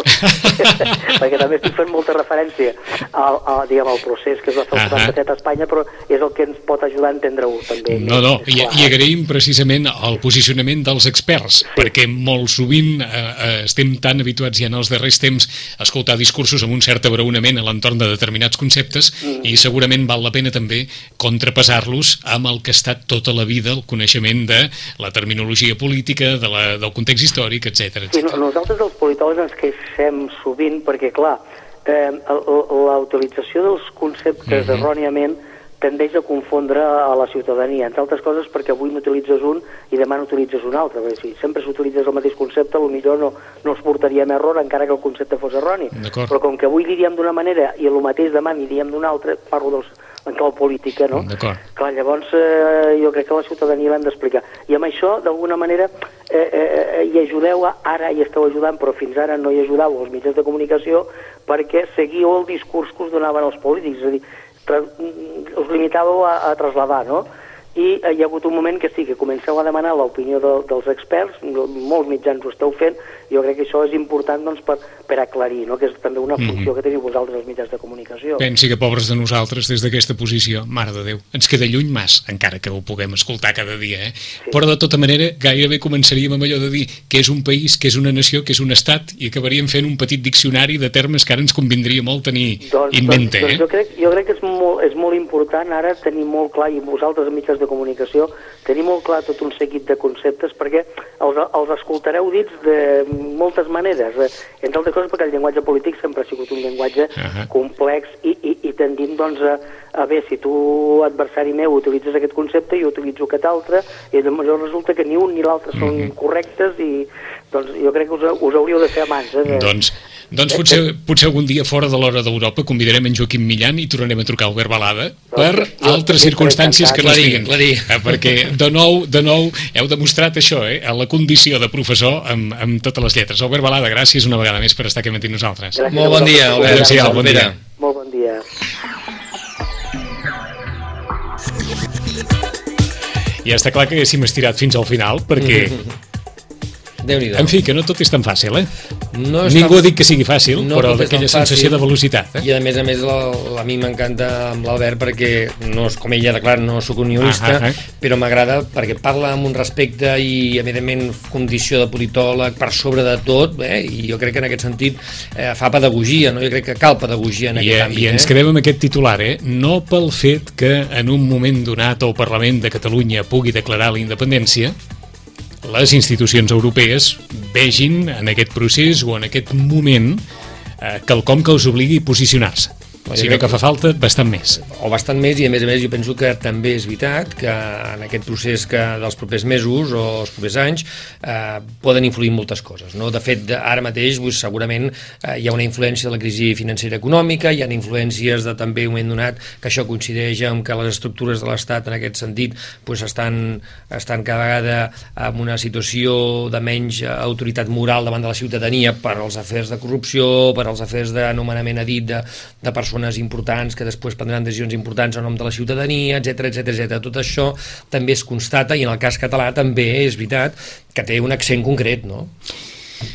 Speaker 3: perquè també estic fent molta referència al, al, diguem, al procés que es va fer el 77 a Espanya, però és el que ens pot ajudar a entendre-ho també.
Speaker 1: No, no, i, i agraïm precisament el posicionament dels experts, sí. perquè molt sovint eh, eh, estem tan habituats ja en els darrers temps a escoltar discursos amb un cert abraonament a l'entorn de determinats conceptes mm. i segurament val la pena també contrapesar-los amb el que ha estat tota la vida el coneixement de la terminologia política, de la, del context històric, etc.
Speaker 3: Sí, no, nosaltres els politòlegs ens queixem sovint perquè, clar, eh, la utilització dels conceptes uh mhm. -huh. erròniament tendeix a confondre a la ciutadania, entre altres coses perquè avui n'utilitzes un i demà n'utilitzes un altre. Perquè si sempre s'utilitzés el mateix concepte, millor no, no es portaríem error encara que el concepte fos erroni. Però com que avui diríem d'una manera i el mateix demà diríem d'una altra, parlo dels, en clau política, no? Clar, llavors eh, jo crec que la ciutadania l'hem d'explicar. I amb això, d'alguna manera, eh, eh, eh, hi ajudeu, ara hi esteu ajudant, però fins ara no hi ajudeu els mitjans de comunicació perquè seguiu el discurs que us donaven els polítics, és a dir, us limitàveu a, a trasladar, no? I eh, hi ha hagut un moment que sí, que comenceu a demanar l'opinió de, dels experts, molts mitjans ho esteu fent, jo crec que això és important doncs, per, per aclarir, no? que és també una funció mm -hmm. que teniu vosaltres els mitjans de comunicació.
Speaker 1: Pensi que pobres de nosaltres des d'aquesta posició, mare de Déu, ens queda lluny mas, encara que ho puguem escoltar cada dia, eh? Sí. però de tota manera gairebé començaríem amb allò de dir que és un país, que és una nació, que és un estat i acabaríem fent un petit diccionari de termes que ara ens convindria molt tenir doncs, in mente.
Speaker 3: Doncs, doncs, jo, crec, jo crec que és molt, és molt important ara tenir molt clar, i vosaltres en mitjans de comunicació, tenir molt clar tot un seguit de conceptes perquè els, els escoltareu dits de moltes maneres, eh, entre altres coses perquè el llenguatge polític sempre ha sigut un llenguatge uh -huh. complex i, i, i tendint doncs, a, a bé, si tu, adversari meu, utilitzes aquest concepte, jo utilitzo aquest altre, i llavors resulta que ni un ni l'altre són uh -huh. correctes i doncs, jo crec que us, us hauríeu de fer amants. Eh, de...
Speaker 1: Doncs doncs potser, potser algun dia fora de l'hora d'Europa convidarem en Joaquim Millan i tornarem a trucar a Albert Balada per doncs, altres circumstàncies que no estiguin. Eh, perquè de nou, de nou heu demostrat això, eh, a la condició de professor amb, amb totes les lletres. Albert Balada, gràcies una vegada més per estar aquí amb nosaltres.
Speaker 2: Gràcies Molt bon dia, Albert.
Speaker 1: Adéu-siau, bon dia.
Speaker 3: Molt bon dia.
Speaker 1: Ja està clar que haguéssim estirat fins al final, perquè En fi, que no tot és tan fàcil, eh? No Ningú tan... ha dit que sigui fàcil, no però d'aquella sensació de velocitat.
Speaker 2: Eh? I a més a més, la, a mi m'encanta amb l'Albert perquè, no és, com ella ha declarat, no sóc unionista, ah, ah, ah. però m'agrada perquè parla amb un respecte i, evidentment, condició de politòleg per sobre de tot, eh? i jo crec que en aquest sentit eh, fa pedagogia, no? jo crec que cal pedagogia en I, aquest àmbit.
Speaker 1: I ens eh? quedem amb aquest titular, eh? no pel fet que en un moment donat el Parlament de Catalunya pugui declarar la independència, les institucions europees vegin en aquest procés o en aquest moment eh, quelcom que els obligui a posicionar-se sinó que fa falta bastant més.
Speaker 2: O bastant més, i a més a més jo penso que també és veritat que en aquest procés que dels propers mesos o els propers anys eh, poden influir moltes coses. No? De fet, ara mateix pues, segurament eh, hi ha una influència de la crisi financera econòmica, hi ha influències de també un moment donat que això coincideix amb que les estructures de l'Estat en aquest sentit pues, estan, estan cada vegada en una situació de menys autoritat moral davant de la ciutadania per als afers de corrupció, per als afers d'anomenament a dit de, de persones persones importants que després prendran decisions importants en nom de la ciutadania, etc etc etc. Tot això també es constata i en el cas català també és veritat que té un accent concret, no?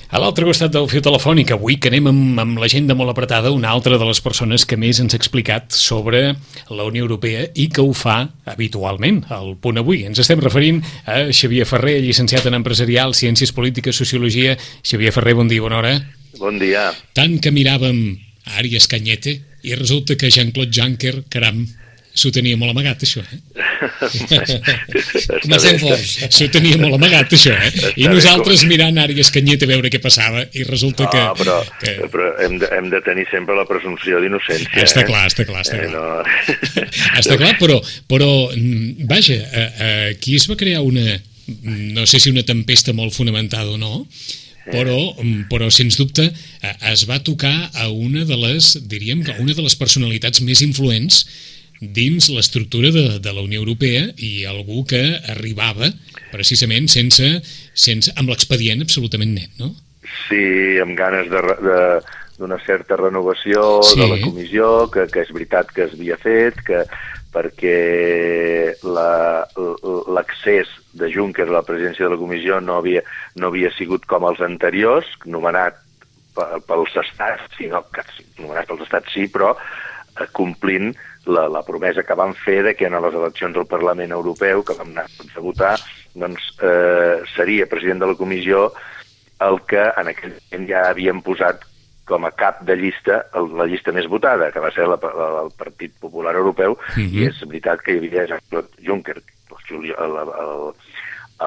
Speaker 1: A l'altre costat del fiu telefònic, avui que anem amb, amb l'agenda molt apretada, una altra de les persones que més ens ha explicat sobre la Unió Europea i que ho fa habitualment, al punt avui. Ens estem referint a Xavier Ferrer, llicenciat en Empresarial, Ciències Polítiques, Sociologia. Xavier Ferrer, bon dia, bona hora.
Speaker 4: Bon dia.
Speaker 1: Tant que miràvem a Arias Cañete, i resulta que Jean-Claude Juncker, caram, s'ho tenia molt amagat, això, eh?
Speaker 2: Comencem forts.
Speaker 1: S'ho tenia molt amagat, això, eh? I nosaltres mirant Àries Canyet a veure què passava i resulta que...
Speaker 4: No, però, que... però hem, de, hem de tenir sempre la presumpció d'innocència,
Speaker 1: Està eh? clar, està clar, està eh, clar. No... està clar, però, però mm, vaja, aquí es va crear una, no sé si una tempesta molt fonamentada o no, però, mm, però sens dubte eh, es va tocar a una de les, diríem, a una de les personalitats més influents dins l'estructura de, de la Unió Europea i algú que arribava precisament sense, sense amb l'expedient absolutament net, no?
Speaker 4: Sí, amb ganes de, de, d'una certa renovació sí. de la comissió, que, que és veritat que es havia fet, que perquè l'accés de Juncker a la presidència de la comissió no havia, no havia sigut com els anteriors, nomenat pels estats, sinó que nomenat pels estats sí, però eh, complint la, la promesa que van fer de que en les eleccions al Parlament Europeu, que vam anar a votar, doncs eh, seria president de la comissió el que en aquell moment ja havien posat com a cap de llista la llista més votada, que va ser la, la, el Partit Popular Europeu, uh -huh. i és veritat que hi havia Jean-Claude Juncker. El juliol, el, el,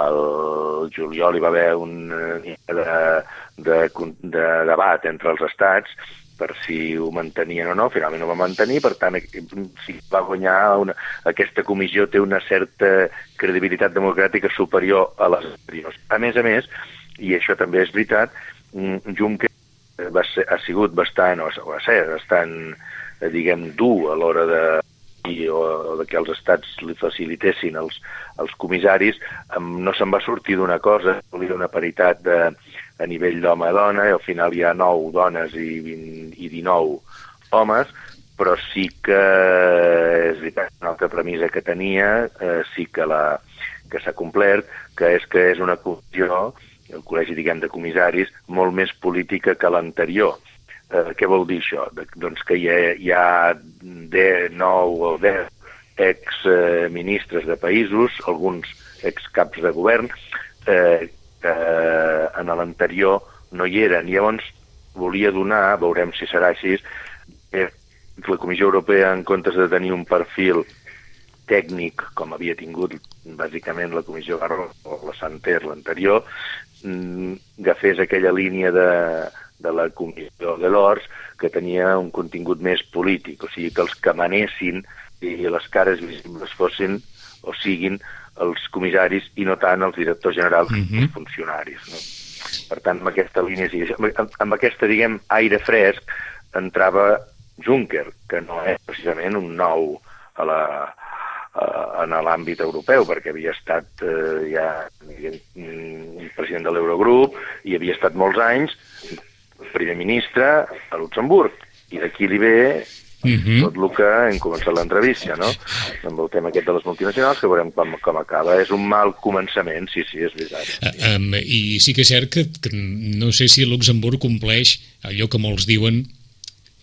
Speaker 4: el juliol hi va haver un de, de, de debat entre els estats per si ho mantenien o no, finalment ho va mantenir, per tant, si va guanyar una, aquesta comissió té una certa credibilitat democràtica superior a les anteriors. A més a més, i això també és veritat, mm, Juncker va ser, ha sigut bastant, o va ser bastant, eh, diguem, dur a l'hora de o, de que els estats li facilitessin els, els comissaris, no se'n va sortir d'una cosa, volia una paritat de, a nivell d'home-dona, i al final hi ha 9 dones i, 20, i 19 homes, però sí que és veritat, una altra premissa que tenia, eh, sí que la que s'ha complert, que és que és una comissió, el col·legi, diguem, de comissaris, molt més política que l'anterior. Eh, què vol dir això? De, doncs que hi ha, hi ha 10, 9 o 10 exministres de països, alguns excaps de govern, eh, que en l'anterior no hi eren. Llavors volia donar, veurem si serà així, eh, la Comissió Europea, en comptes de tenir un perfil tècnic, com havia tingut bàsicament la Comissió Garro o la Santer l'anterior, agafés aquella línia de, de la Comissió de l'Ors que tenia un contingut més polític, o sigui que els que manessin i les cares visibles fossin o siguin els comissaris i no tant els directors generals mm -hmm. els funcionaris. No? Per tant, amb aquesta línia, amb, amb aquesta, diguem, aire fresc, entrava Juncker, que no és precisament un nou a la, en l'àmbit europeu, perquè havia estat eh, ja un president de l'Eurogrup i havia estat molts anys primer ministre a Luxemburg. I d'aquí li ve Uh mhm. -huh. tot el que hem començat l'entrevista, no? Amb el tema aquest de les multinacionals, que veurem com, com acaba. És un mal començament, sí, sí, és veritat.
Speaker 1: Uh, um, I sí que és cert que, que no sé si Luxemburg compleix allò que molts diuen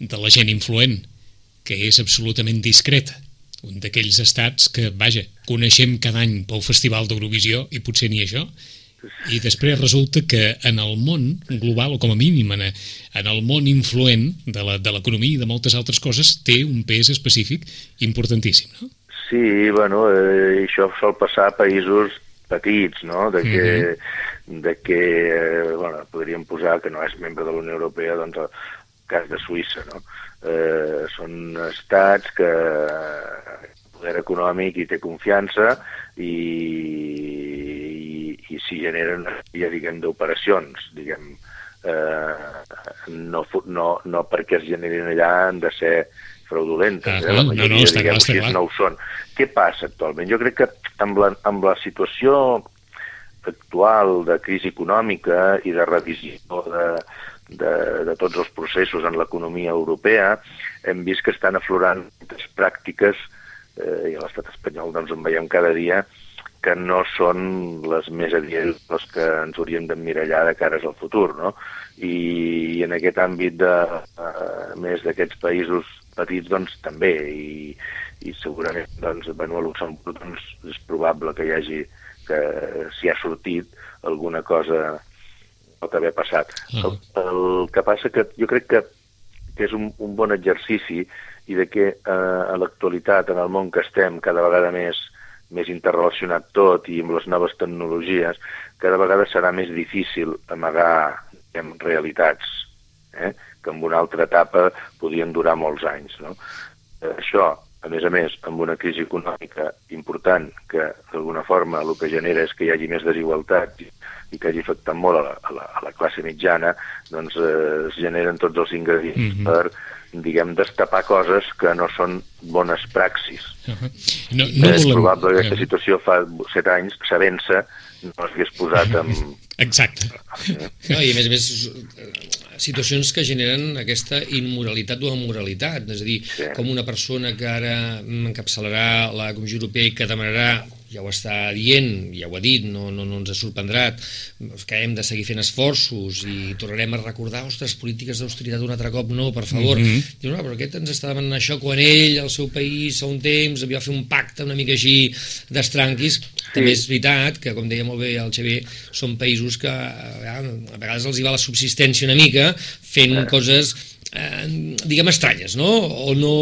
Speaker 1: de la gent influent, que és absolutament discreta. Un d'aquells estats que, vaja, coneixem cada any pel Festival d'Eurovisió, i potser ni això, i després resulta que en el món global, o com a mínim en, en el món influent de l'economia i de moltes altres coses, té un pes específic importantíssim, no?
Speaker 4: Sí, bueno, eh, això sol passar a països petits, no? De que, mm -hmm. de que eh, bueno, podríem posar que no és membre de la Unió Europea, doncs el cas de Suïssa, no? Eh, són estats que poder econòmic i té confiança i i si generen ja diguem d'operacions, diguem, eh, no, no, no perquè es generin allà han de ser fraudulentes, ah, eh? la majoria, no, no, està diguem, clar, no ho són. Què passa actualment? Jo crec que amb la, amb la situació actual de crisi econòmica i de revisió de, de, de tots els processos en l'economia europea, hem vist que estan aflorant pràctiques, eh, i a l'estat espanyol doncs en veiem cada dia, que no són les més adients les que ens hauríem d'emmirallar de cares al futur, no? I, i en aquest àmbit de, uh, més d'aquests països petits, doncs també, i, i segurament, doncs, bueno, a Luxemburg doncs, és probable que hi hagi, que s'hi ha sortit alguna cosa pot haver passat. -huh. el, el que passa que jo crec que, que és un, un bon exercici i de que eh, a l'actualitat, en el món que estem, cada vegada més més interrelacionat tot i amb les noves tecnologies, cada vegada serà més difícil amagar diguem, realitats eh? que en una altra etapa podien durar molts anys. No? Això, a més a més, amb una crisi econòmica important que d'alguna forma el que genera és que hi hagi més desigualtat i, que hagi afectat molt a la, a la, a la classe mitjana, doncs eh, es generen tots els ingredients mm -hmm. per diguem, destapar coses que no són bones praxis. Uh -huh. no, no és volem... probable que aquesta situació fa set anys, sabent-se, no s'hagués posat amb...
Speaker 1: Exacte.
Speaker 2: No, I a més a més, situacions que generen aquesta immoralitat o amoralitat, és a dir, sí. com una persona que ara encapçalarà la Comissió Europea i que demanarà ja ho està dient, ja ho ha dit, no, no, no ens ha sorprendrat, que hem de seguir fent esforços i tornarem a recordar, ostres, polítiques d'austeritat un altre cop, no, per favor. Mm -hmm. Diu, no, però aquest ens està demanant això quan ell, al seu país, fa un temps, havia fet un pacte una mica així d'estranquis. També és veritat que, com deia molt bé el Xavier, són països que a vegades els hi va la subsistència una mica fent ah. coses eh, diguem, estranyes, no? O no,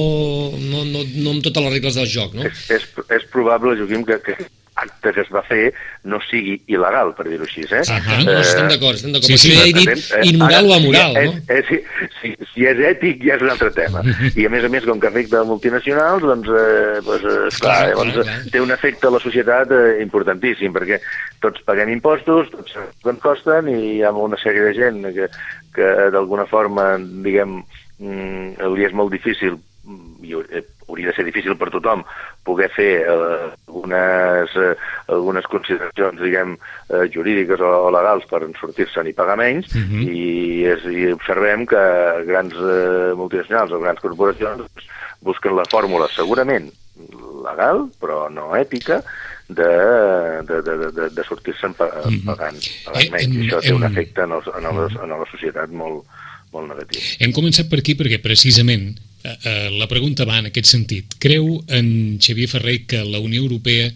Speaker 2: no, no, no amb totes les regles del joc, no?
Speaker 4: És, és, és probable, Joaquim, que, que acte que es va fer no sigui il·legal, per dir-ho així. Eh?
Speaker 2: Uh -huh. no, estem d'acord, estem d'acord.
Speaker 1: Sí, sí,
Speaker 2: he dit eh, immoral o amoral,
Speaker 4: si,
Speaker 2: no?
Speaker 4: És, és, si, si és ètic ja és un altre tema. I a més a més, com que afecta multinacionals, doncs, eh, doncs eh, clar, llavors, clar, clar. té un efecte a la societat eh, importantíssim, perquè tots paguem impostos, tots ens costen i hi ha una sèrie de gent que, que d'alguna forma, diguem, mm, li és molt difícil eh, hauria de ser difícil per tothom poder fer eh, algunes, eh, algunes consideracions, diguem, eh, jurídiques o, o legals per sortir-se'n i pagar menys, uh mhm. -huh. i, és, i observem que grans eh, multinacionals o grans corporacions busquen la fórmula segurament legal, però no ètica, de, de, de, de, de sortir-se'n mhm. pagant, pagant menys. I això té un efecte en, els, en, els, en la societat molt, molt negatiu.
Speaker 1: Hem començat per aquí perquè precisament eh, eh, la pregunta va en aquest sentit. Creu en Xavier Ferrer que la Unió Europea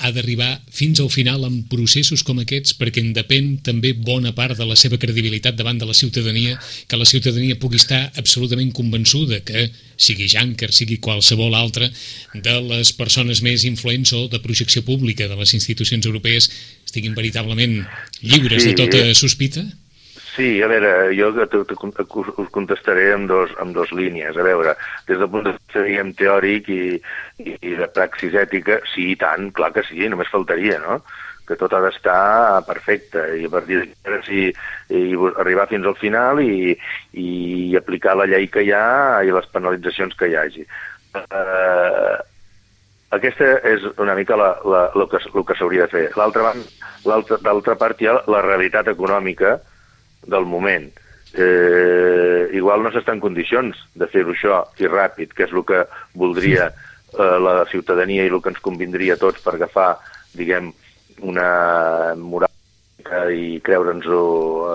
Speaker 1: ha d'arribar fins al final amb processos com aquests perquè en depèn també bona part de la seva credibilitat davant de la ciutadania, que la ciutadania pugui estar absolutament convençuda que sigui Janker, sigui qualsevol altre de les persones més influents o de projecció pública de les institucions europees estiguin veritablement lliures sí. de tota sospita?
Speaker 4: Sí, a veure, jo us contestaré amb dos, amb dos línies. A veure, des del punt de vista, diguem, teòric i, i, i de praxis ètica, sí, i tant, clar que sí, només faltaria, no?, que tot ha d'estar perfecte i a partir d'aquí sí, i arribar fins al final i, i aplicar la llei que hi ha i les penalitzacions que hi hagi. Uh, aquesta és una mica la, la, el que, que s'hauria de fer. L'altra part hi ha la realitat econòmica, del moment. Eh, igual no s'està en condicions de fer-ho això i ràpid, que és el que voldria eh, la ciutadania i el que ens convindria a tots per agafar, diguem, una moral i creure'ns-ho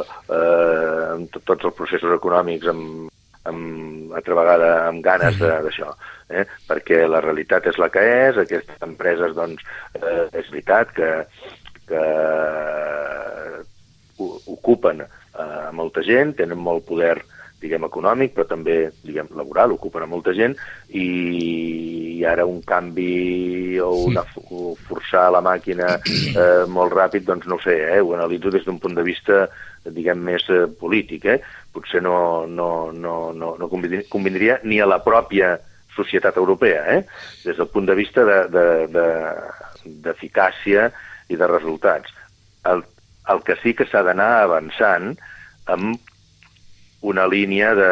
Speaker 4: eh, en tots els processos econòmics amb, amb, altra vegada amb ganes d'això, eh? perquè la realitat és la que és, aquestes empreses, doncs, eh, és veritat que, que ocupen eh, molta gent, tenen molt poder diguem, econòmic, però també, diguem, laboral, ocupen a molta gent, i, i ara un canvi o, una, o forçar la màquina eh, molt ràpid, doncs no ho sé, eh, ho analitzo des d'un punt de vista, diguem, més eh, polític, eh? Potser no, no, no, no, no convindria, convindria ni a la pròpia societat europea, eh? des del punt de vista d'eficàcia de, de, de, i de resultats. El, el que sí que s'ha d'anar avançant amb una línia de,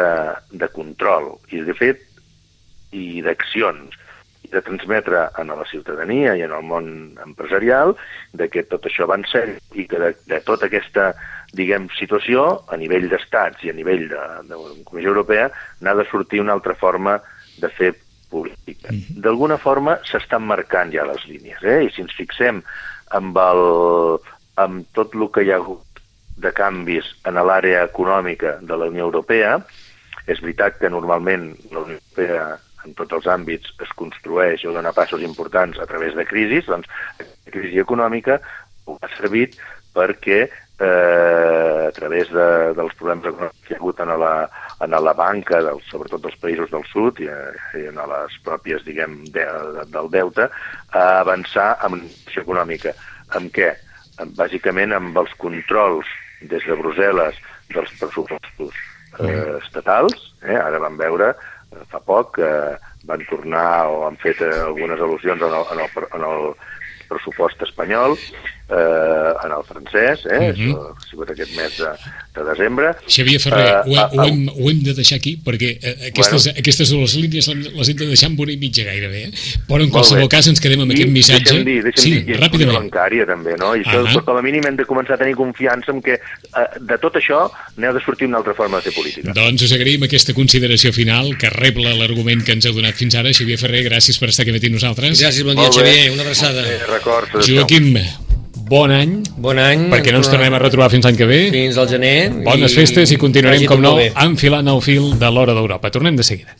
Speaker 4: de control i, de fet, i d'accions i de transmetre a la ciutadania i en el món empresarial de que tot això va en sèrio i que de, de tota aquesta diguem, situació, a nivell d'estats i a nivell de, de la Comissió Europea, n'ha de sortir una altra forma de fer política. Mhm. D'alguna forma s'estan marcant ja les línies, eh? i si ens fixem amb el, amb tot el que hi ha hagut de canvis en l'àrea econòmica de la Unió Europea, és veritat que normalment la Unió Europea en tots els àmbits es construeix o dona passos importants a través de crisis, doncs la crisi econòmica ha servit perquè eh, a través de, dels problemes econòmics que hi ha hagut en la, en la banca, del, sobretot dels països del sud i, i en les pròpies, diguem, de, de, del deute, a avançar amb una econòmica. Amb què? Bàsicament amb els controls des de Brussel·les dels pressupostos eh, estatals. Eh? Ara vam veure eh, fa poc que eh, van tornar o han fet eh, algunes al·lusions en el, en el, en el pressupost espanyol, eh, en el francès, eh? Uh -huh. ha sigut aquest mes de, de desembre.
Speaker 1: Xavier Ferrer, uh, ho, ho, hem, ho hem de deixar aquí, perquè uh, aquestes, bueno. aquestes dues línies les hem de deixar amb una i mitja gairebé, eh? però en qualsevol cas ens quedem amb I, aquest missatge.
Speaker 4: Deixa'm dir, deixa'm sí, dir, ràpidament. bancària també, no? I això, uh -huh. com a mínim hem de començar a tenir confiança en que uh, de tot això n'heu de sortir una altra forma de fer política.
Speaker 1: Doncs us agraïm aquesta consideració final que rebla l'argument que ens heu donat fins ara. Xavier Ferrer, gràcies per estar aquí amb nosaltres.
Speaker 2: Gràcies, bon dia, Xavier, una abraçada.
Speaker 4: Records.
Speaker 1: Joaquim, bon any.
Speaker 2: Bon any.
Speaker 1: Perquè no ens tornem a retrobar fins l'any que ve.
Speaker 2: Fins al gener.
Speaker 1: Bones i festes i continuarem, com no, enfilant el fil de l'hora d'Europa. Tornem de seguida.